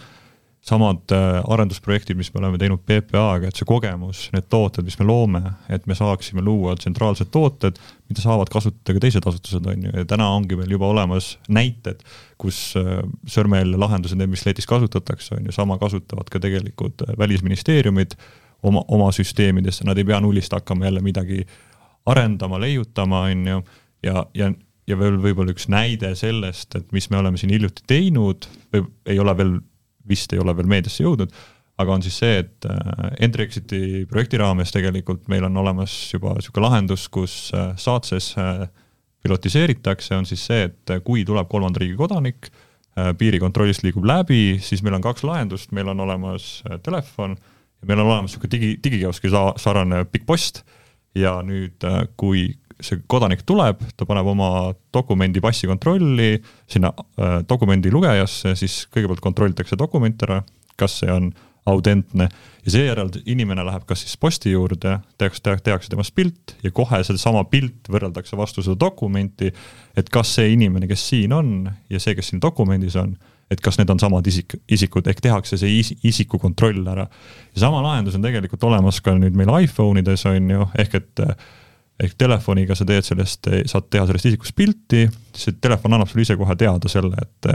samad äh, arendusprojektid, mis me oleme teinud PPA-ga, et see kogemus, need tooted, mis me loome, et me saaksime luua tsentraalsed tooted, mida saavad kasutada ka teised asutused, on ju, ja täna ongi meil juba olemas näited, kus äh, sõrmejäljelahendused, need, mis letis kasutatakse, on ju, sama kasutavad ka tegelikult äh, välisministeeriumid oma, oma süsteemidesse, nad ei pea nullist hakkama jälle midagi arendama, leiutama, on ju, ja, ja, ja veel võib-olla üks näide sellest, et mis me oleme siin hiljuti teinud või ei ole veel, vist ei ole veel meediasse jõudnud, aga on siis see, et äh, Entry-Exiti projekti raames tegelikult meil on olemas juba niisugune lahendus, kus äh, saatses äh, pilotiseeritakse, on siis see, et kui tuleb kolmanda riigi kodanik, piirikontrollist liigub läbi, siis meil on kaks lahendust, meil on olemas telefon ja meil on olemas niisugune digi, digikioski sarnane pikk post ja nüüd, kui see kodanik tuleb, ta paneb oma dokumendi passi kontrolli sinna äh, dokumendi lugejasse, siis kõigepealt kontrollitakse dokument ära, kas see on autentne ja seejärel inimene läheb kas siis posti juurde, tehakse, tehakse temast pilt ja kohe sedasama pilt võrreldakse vastu seda dokumenti, et kas see inimene, kes siin on ja see, kes siin dokumendis on et kas need on samad isik, isikud, ehk tehakse see is, isiku kontroll ära. ja sama lahendus on tegelikult olemas ka nüüd meil iPhone ides on ju, ehk et ehk telefoniga sa teed sellest, saad teha sellest isikust pilti, see telefon annab sulle ise kohe teada selle, et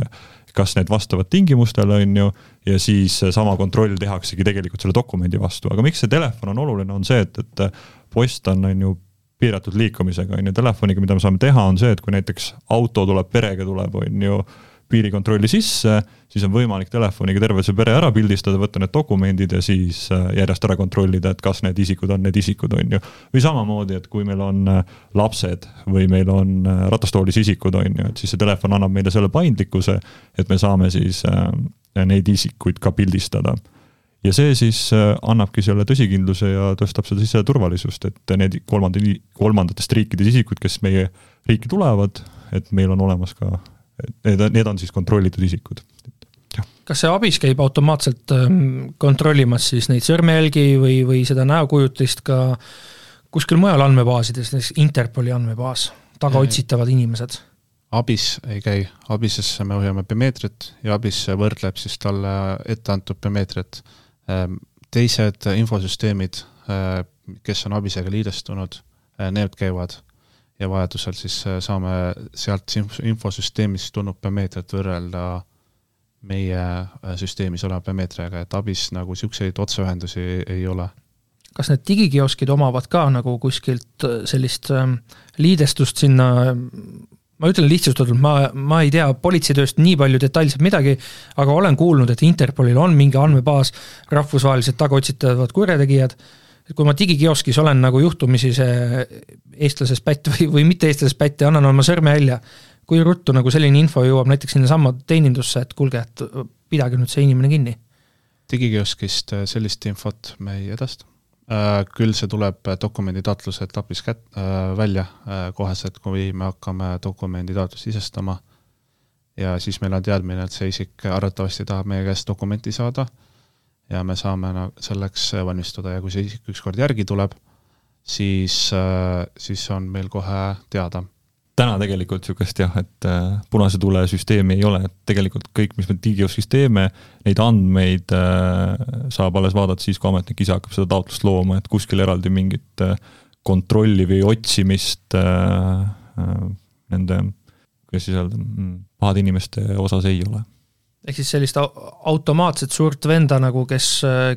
kas need vastavad tingimustele, on ju, ja siis sama kontroll tehaksegi tegelikult selle dokumendi vastu, aga miks see telefon on oluline, on see, et, et post on, on ju piiratud liikumisega, on ju, telefoniga, mida me saame teha, on see, et kui näiteks auto tuleb, perega tuleb, on ju piirikontrolli sisse, siis on võimalik telefoniga terve see pere ära pildistada, võtta need dokumendid ja siis äh, järjest ära kontrollida, et kas need isikud on need isikud, on ju. või samamoodi, et kui meil on äh, lapsed või meil on äh, ratastoolis isikud, on ju, et siis see telefon annab meile selle paindlikkuse, et me saame siis neid isikuid ka pildistada ja see siis annabki selle tõsikindluse ja tõstab seda siseturvalisust, et need kolmanda, kolmandatest riikidest isikud, kes meie riiki tulevad, et meil on olemas ka Need, need on siis kontrollitud isikud. kas see abis käib automaatselt ähm, kontrollimas siis neid sõrmejälgi või, või seda näokujutist ka kuskil mujal andmebaasides, näiteks Interpoli andmebaas, tagaotsitavad inimesed? abis ei käi, abisesse me hoiame biomeetrit ja abis võrdleb siis talle ette antud biomeetrit. Ähm, teised infosüsteemid, äh, kes on abisega liidestunud, äh, need käivad ja vajadusel siis äh, saame sealt infosüsteemist tulnud biomeetriat võrrelda meie äh, süsteemis oleva biomeetriaga, et abis nagu niisuguseid otseühendusi ei ole. kas need digikioskid omavad ka nagu kuskilt äh, sellist ähm, liidestust sinna ma ütlen lihtsustatult, ma, ma ei tea politseitööst nii palju detailselt midagi, aga olen kuulnud, et Interpolil on mingi andmebaas, rahvusvahelised tagaotsitavad kurjategijad et kui ma digikioskis olen nagu juhtumisi see eestlasest pätt või, või mitte eestlasest pätt ja annan oma sõrmejälje, kui ruttu nagu selline info jõuab näiteks sinnasamma teenindusse, et kuulge, et pidage nüüd see inimene kinni? digikioskist äh, sellist infot me ei edasta. Äh, küll see tuleb dokumenditaotluse etapis kät-, äh, välja koheselt, kui me hakkame dokumenditaotlust sisestama ja siis meil on teadmine, et see isik arvatavasti tahab meie käest dokumenti saada ja me saame selleks valmistuda ja kui see isik ükskord järgi tuleb, siis, äh, siis on meil kohe teada. täna tegelikult niisugust jah, et äh, punase tule süsteemi ei ole, et tegelikult kõik, mis me digioskis teeme, neid andmeid äh, saab alles vaadata siis, kui ametnik ise hakkab seda taotlust looma, et kuskil eraldi mingit kontrolli või otsimist nende, kuidas siis öelda, mm, pahade inimeste osas ei ole ehk siis sellist automaatset suurt venda nagu, kes,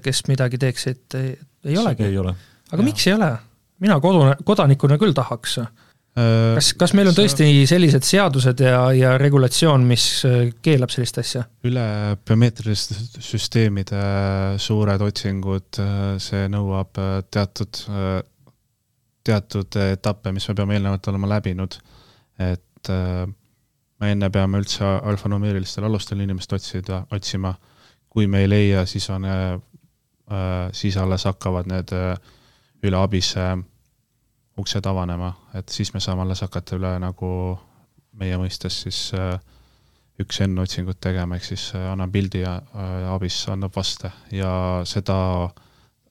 kes midagi teeks, et ei, ei olegi? ole. aga ja. miks ei ole? mina kodu, kodanikuna küll tahaks. Äh, kas, kas meil on tõesti sellised seadused ja, ja regulatsioon, mis äh, keelab sellist asja? üle biomeetriliste süsteemide suured otsingud, see nõuab teatud, teatud etappe, mis me peame eelnevalt olema läbinud. et me enne peame üldse alfanumeerilistel alustel inimest otsida, otsima, kui me ei leia, siis on, siis alles hakkavad need üle abise uksed avanema, et siis me saame alles hakata üle nagu meie mõistes siis äh, üks enne otsingut tegema, ehk siis äh, annan pildi ja äh, abis annab vaste. Ja seda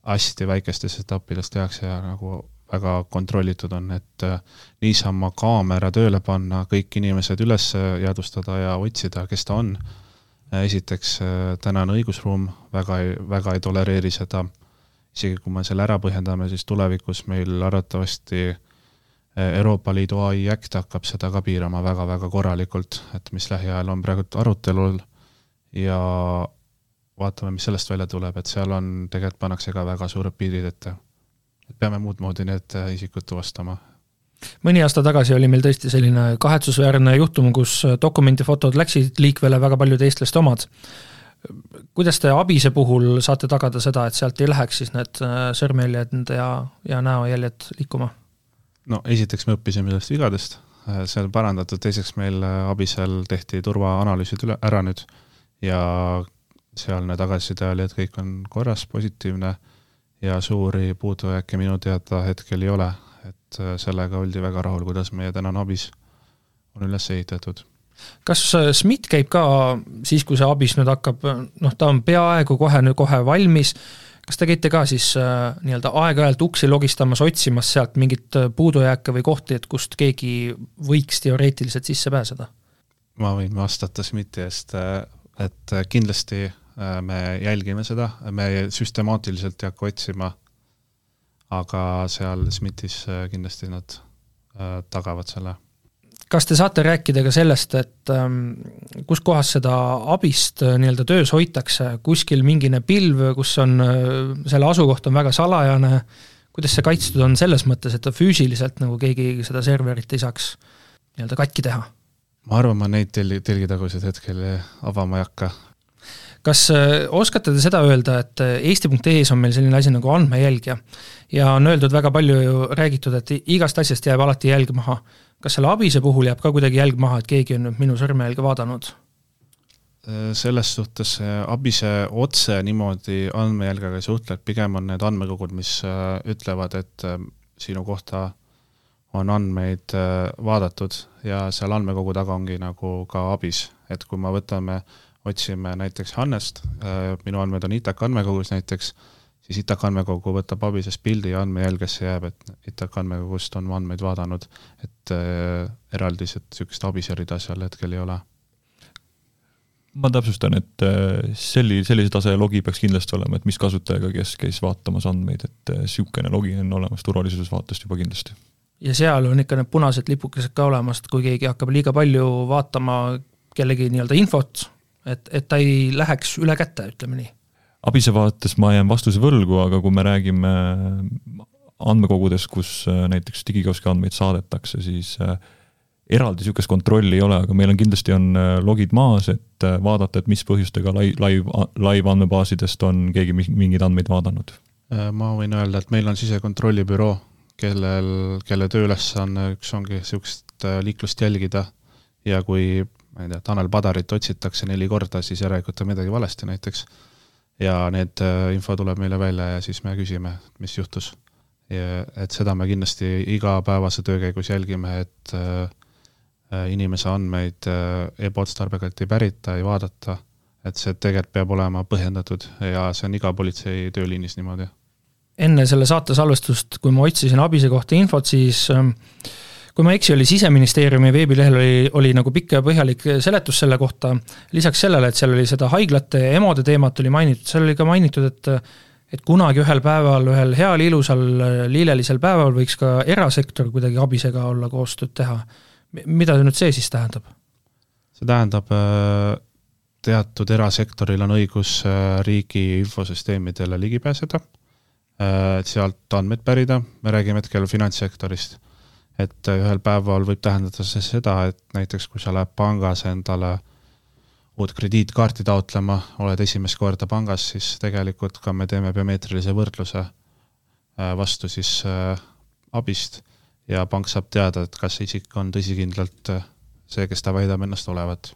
hästi väikestes etappides tehakse ja nagu väga kontrollitud on, et niisama kaamera tööle panna, kõik inimesed üles jäädvustada ja otsida, kes ta on. esiteks tänane õigusruum väga ei, väga ei tolereeri seda isegi kui me selle ära põhjendame, siis tulevikus meil arvatavasti Euroopa Liidu ai Act hakkab seda ka piirama väga-väga korralikult, et mis lähiajal on praegu arutelul ja vaatame, mis sellest välja tuleb, et seal on, tegelikult pannakse ka väga suured piirid ette. Et peame muud moodi need eh, isikud tuvastama. mõni aasta tagasi oli meil tõesti selline kahetsusväärne juhtum, kus dokumendifotod läksid liikvele väga paljude eestlaste omad kuidas te abise puhul saate tagada seda, et sealt ei läheks siis need äh, sõrmejäljed ja, ja näojäljed liikuma? no esiteks me õppisime sellest vigadest, äh, see on parandatud, teiseks meil äh, abisel tehti turvaanalüüsid üle, ära nüüd ja sealne tagasiside oli, et kõik on korras, positiivne ja suuri puudujääke minu teada hetkel ei ole, et sellega oldi väga rahul, kuidas meie tänane abis on üles ehitatud. Kas äh, SMIT käib ka siis, kui see abis nüüd hakkab, noh, ta on peaaegu kohe kohe valmis, kas te käite ka siis äh, nii-öelda aeg-ajalt uksi logistamas, otsimas sealt mingit äh, puudujääke või kohti, et kust keegi võiks teoreetiliselt sisse pääseda? ma võin vastata SMIT-i eest, et kindlasti me jälgime seda, me süstemaatiliselt ei hakka otsima, aga seal SMIT-is kindlasti nad tagavad selle kas te saate rääkida ka sellest, et ähm, kus kohas seda abist äh, nii-öelda töös hoitakse, kuskil mingine pilv, kus on, äh, selle asukoht on väga salajane, kuidas see kaitstud on selles mõttes, et ta füüsiliselt nagu keegi seda serverit ei saaks nii-öelda katki teha? ma arvan, ma neid telgi, telgitagusid hetkel avama ei hakka. Kas äh, oskate te seda öelda, et eesti.ee-s on meil selline asi nagu andmejälgija ja on öeldud väga palju ju räägitud, et igast asjast jääb alati jälg maha kas selle abise puhul jääb ka kuidagi jälg maha, et keegi on nüüd minu sõrmejälge vaadanud? selles suhtes abise otse niimoodi andmejälgega ei suhtle, et pigem on need andmekogud, mis äh, ütlevad, et äh, sinu kohta on andmeid äh, vaadatud ja seal andmekogu taga ongi nagu ka abis, et kui me võtame, otsime näiteks Hannest, minu andmed on ITAK andmekogus näiteks, siis ITAK andmekogu võtab abisest pildi ja andmejälgesse jääb, et ITAK andmekogust on andmeid vaadanud, et äh, eraldiselt niisugust abise rida seal hetkel ei ole. ma täpsustan, et äh, selli-, sellise tase logi peaks kindlasti olema, et mis kasutajaga, kes käis vaatamas andmeid, et niisugune äh, logi on olemas turvalisuse vaatest juba kindlasti. ja seal on ikka need punased lipukesed ka olemas, et kui keegi hakkab liiga palju vaatama kellegi nii-öelda infot, et, et ta ei läheks üle käte, ütleme nii abise vaates ma jään vastuse võlgu, aga kui me räägime andmekogudes, kus äh, näiteks digikioski andmeid saadetakse, siis äh, eraldi niisugust kontrolli ei ole, aga meil on kindlasti on äh, logid maas, et vaadata, et mis põhjustega live, live, live andmebaasidest on keegi mingeid andmeid vaadanud. ma võin öelda, et meil on sisekontrollibüroo, kellel, kelle tööülesanne üks ongi niisugust liiklust jälgida ja kui ma ei tea, Tanel Padarit otsitakse neli korda, siis järelikult on midagi valesti näiteks ja need äh, info tuleb meile välja ja siis me küsime, mis juhtus. et seda me kindlasti igapäevase töö käigus jälgime, et äh, äh, inimese andmeid ebaotstarbekalt ei pärita, ei vaadata, et see tegelikult peab olema põhjendatud ja see on iga politsei tööliinis niimoodi. enne selle saate salvestust, kui ma otsisin Abise kohta infot, siis äh, kui ma ei eksi, oli Siseministeeriumi veebilehel oli, oli nagu pikk ja põhjalik seletus selle kohta, lisaks sellele, et seal oli seda haiglate ja EMO-de teemat oli mainitud, seal oli ka mainitud, et et kunagi ühel päeval, ühel heal ilusal liilelisel päeval võiks ka erasektor kuidagi abisega olla koostööd teha. mida nüüd see siis tähendab? see tähendab, äh, teatud erasektoril on õigus äh, riigi infosüsteemidele ligi pääseda, et sealt andmeid pärida, me räägime hetkel finantssektorist. Et ühel päeval võib tähendada see seda, et näiteks kui sa lähed pangas endale uut krediitkaarti taotlema, oled esimest korda pangas, siis tegelikult ka me teeme biomeetrilise võrdluse vastu siis abist ja pank saab teada, et kas see isik on tõsikindlalt see, kes ta väidab ennast olevat.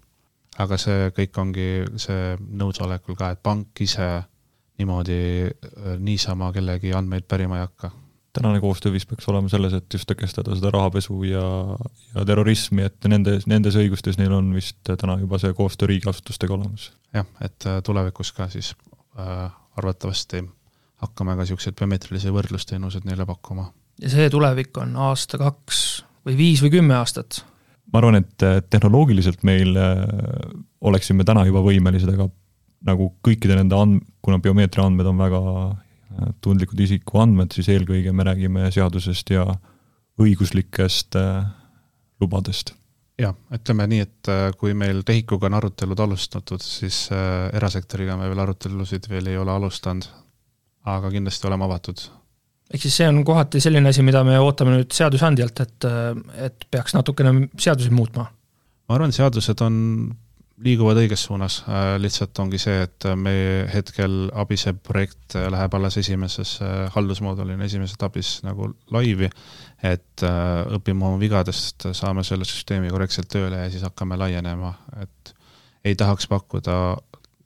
aga see kõik ongi see nõusolekul ka, et pank ise niimoodi äh, niisama kellegi andmeid pärima ei hakka. Tänane koostöö vist peaks olema selles, et just tõkestada seda rahapesu ja, ja terrorismi, et nendes, nendes õigustes neil on vist täna juba see koostöö riigiasutustega olemas. jah, et äh, tulevikus ka siis äh, arvatavasti hakkame ka niisuguseid biomeetrilisi võrdlusteenuseid neile pakkuma. ja see tulevik on aasta, kaks või viis või kümme aastat? ma arvan, et tehnoloogiliselt meil äh, oleksime täna juba võimelised, aga nagu kõikide nende and-, kuna biomeetria andmed on väga äh, tundlikud isikuandmed, siis eelkõige me räägime seadusest ja õiguslikest äh, lubadest. jah, ütleme nii, et kui meil TEHIK-uga on arutelud alustatud, siis erasektoriga me veel arutelusid veel ei ole alustanud, aga kindlasti oleme avatud ehk siis see on kohati selline asi, mida me ootame nüüd seadusandjalt, et, et peaks natukene seadusi muutma? ma arvan, seadused on, liiguvad õiges suunas, lihtsalt ongi see, et me hetkel ABISE projekt läheb alles esimeses haldusmoodulina, esimeses etapis nagu laivi, et õpime oma vigadest, saame selle süsteemi korrektselt tööle ja siis hakkame laienema, et ei tahaks pakkuda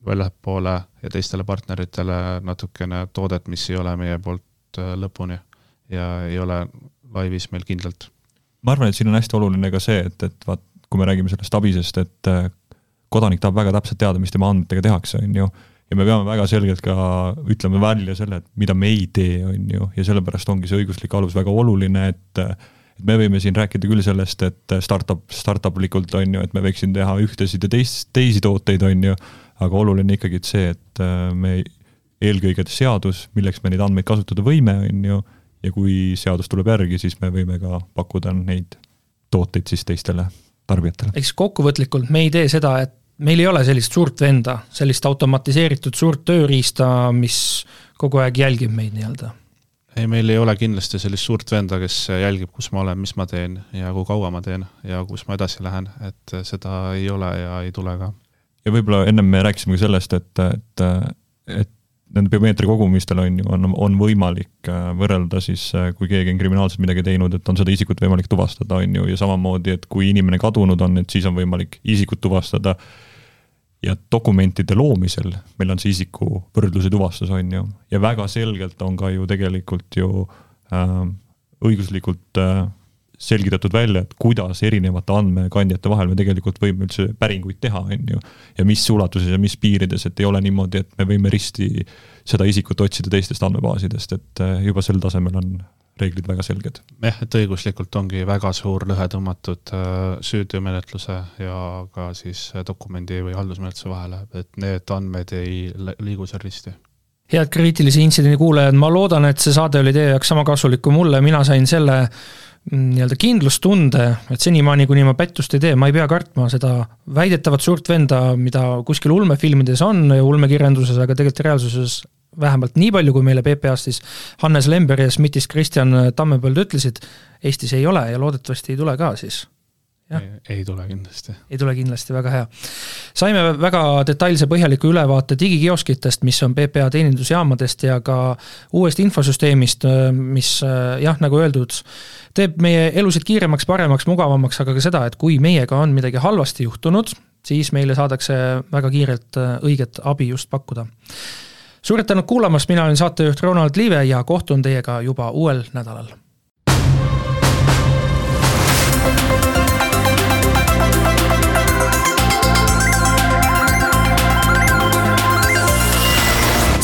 väljapoole ja teistele partneritele natukene toodet, mis ei ole meie poolt äh, lõpuni ja ei ole laivis meil kindlalt. ma arvan, et siin on hästi oluline ka see, et, et vaat, kui me räägime sellest abisest, et äh, kodanik tahab väga täpselt teada, mis tema andmetega tehakse, on ju, ja me peame väga selgelt ka ütlema välja selle, et mida me ei tee, on ju, ja sellepärast ongi see õiguslik alus väga oluline, et et me võime siin rääkida küll sellest, et startup, startup likult on ju, et me võiksin teha ühtesid ja teist, teisi tooteid, on ju, aga oluline ikkagi see, et me eelkõige seadus, milleks me neid andmeid kasutada võime, on ju, ja kui seadus tuleb järgi, siis me võime ka pakkuda neid tooteid siis teistele tarbijatele. ehk siis kokkuvõtlikult me ei tee seda, et meil ei ole sellist suurt venda, sellist automatiseeritud suurt tööriista, mis kogu aeg jälgib meid nii-öelda? ei, meil ei ole kindlasti sellist suurt venda, kes jälgib, kus ma olen, mis ma teen ja kui kaua ma teen ja kus ma edasi lähen, et seda ei ole ja ei tule ka ja võib-olla ennem me rääkisime ka sellest, et, et, et nende biomeetria kogumistel on ju, on, on võimalik äh, võrrelda siis, äh, kui keegi on kriminaalselt midagi teinud, et on seda isikut võimalik tuvastada, on ju, ja samamoodi, et kui inimene kadunud on, et siis on võimalik isikut tuvastada. ja dokumentide loomisel meil on see isiku võrdluse tuvastus, on ju, ja väga selgelt on ka ju tegelikult ju äh, õiguslikult äh, selgitatud välja, et kuidas erinevate andmekandjate vahel me tegelikult võime üldse päringuid teha, on ju. ja mis ulatuses ja mis piirides, et ei ole niimoodi, et me võime risti seda isikut otsida teistest andmebaasidest, et eh, juba sel tasemel on reeglid väga selged. jah, et õiguslikult ongi väga suur lõhe tõmmatud eh, süüteomenetluse ja ka siis dokumendi või haldusmenetluse vahele, et need andmed ei liigu seal risti head kriitilise intsidendi kuulajad, ma loodan, et see saade oli teie jaoks sama kasulik kui mulle, mina sain selle nii-öelda kindlustunde, et senimaani, kuni ma pettust ei tee, ma ei pea kartma seda väidetavat suurt venda, mida kuskil ulmefilmides on ja ulmekirjanduses, aga tegelikult reaalsuses vähemalt nii palju, kui meile PPA-st siis Hannes Lember ja SMITist Kristjan Tammepõld ütlesid, Eestis ei ole ja loodetavasti ei tule ka siis ei, ei tule kindlasti. ei tule kindlasti, väga hea. saime väga detailse põhjaliku ülevaate digikioskitest, mis on PPA teenindusjaamadest ja ka uuest infosüsteemist, mis jah, nagu öeldud, teeb meie elusid kiiremaks, paremaks, mugavamaks, aga ka seda, et kui meiega on midagi halvasti juhtunud, siis meile saadakse väga kiirelt õiget abi just pakkuda. suured tänud kuulamast, mina olen saatejuht Ronald Liive ja kohtun teiega juba uuel nädalal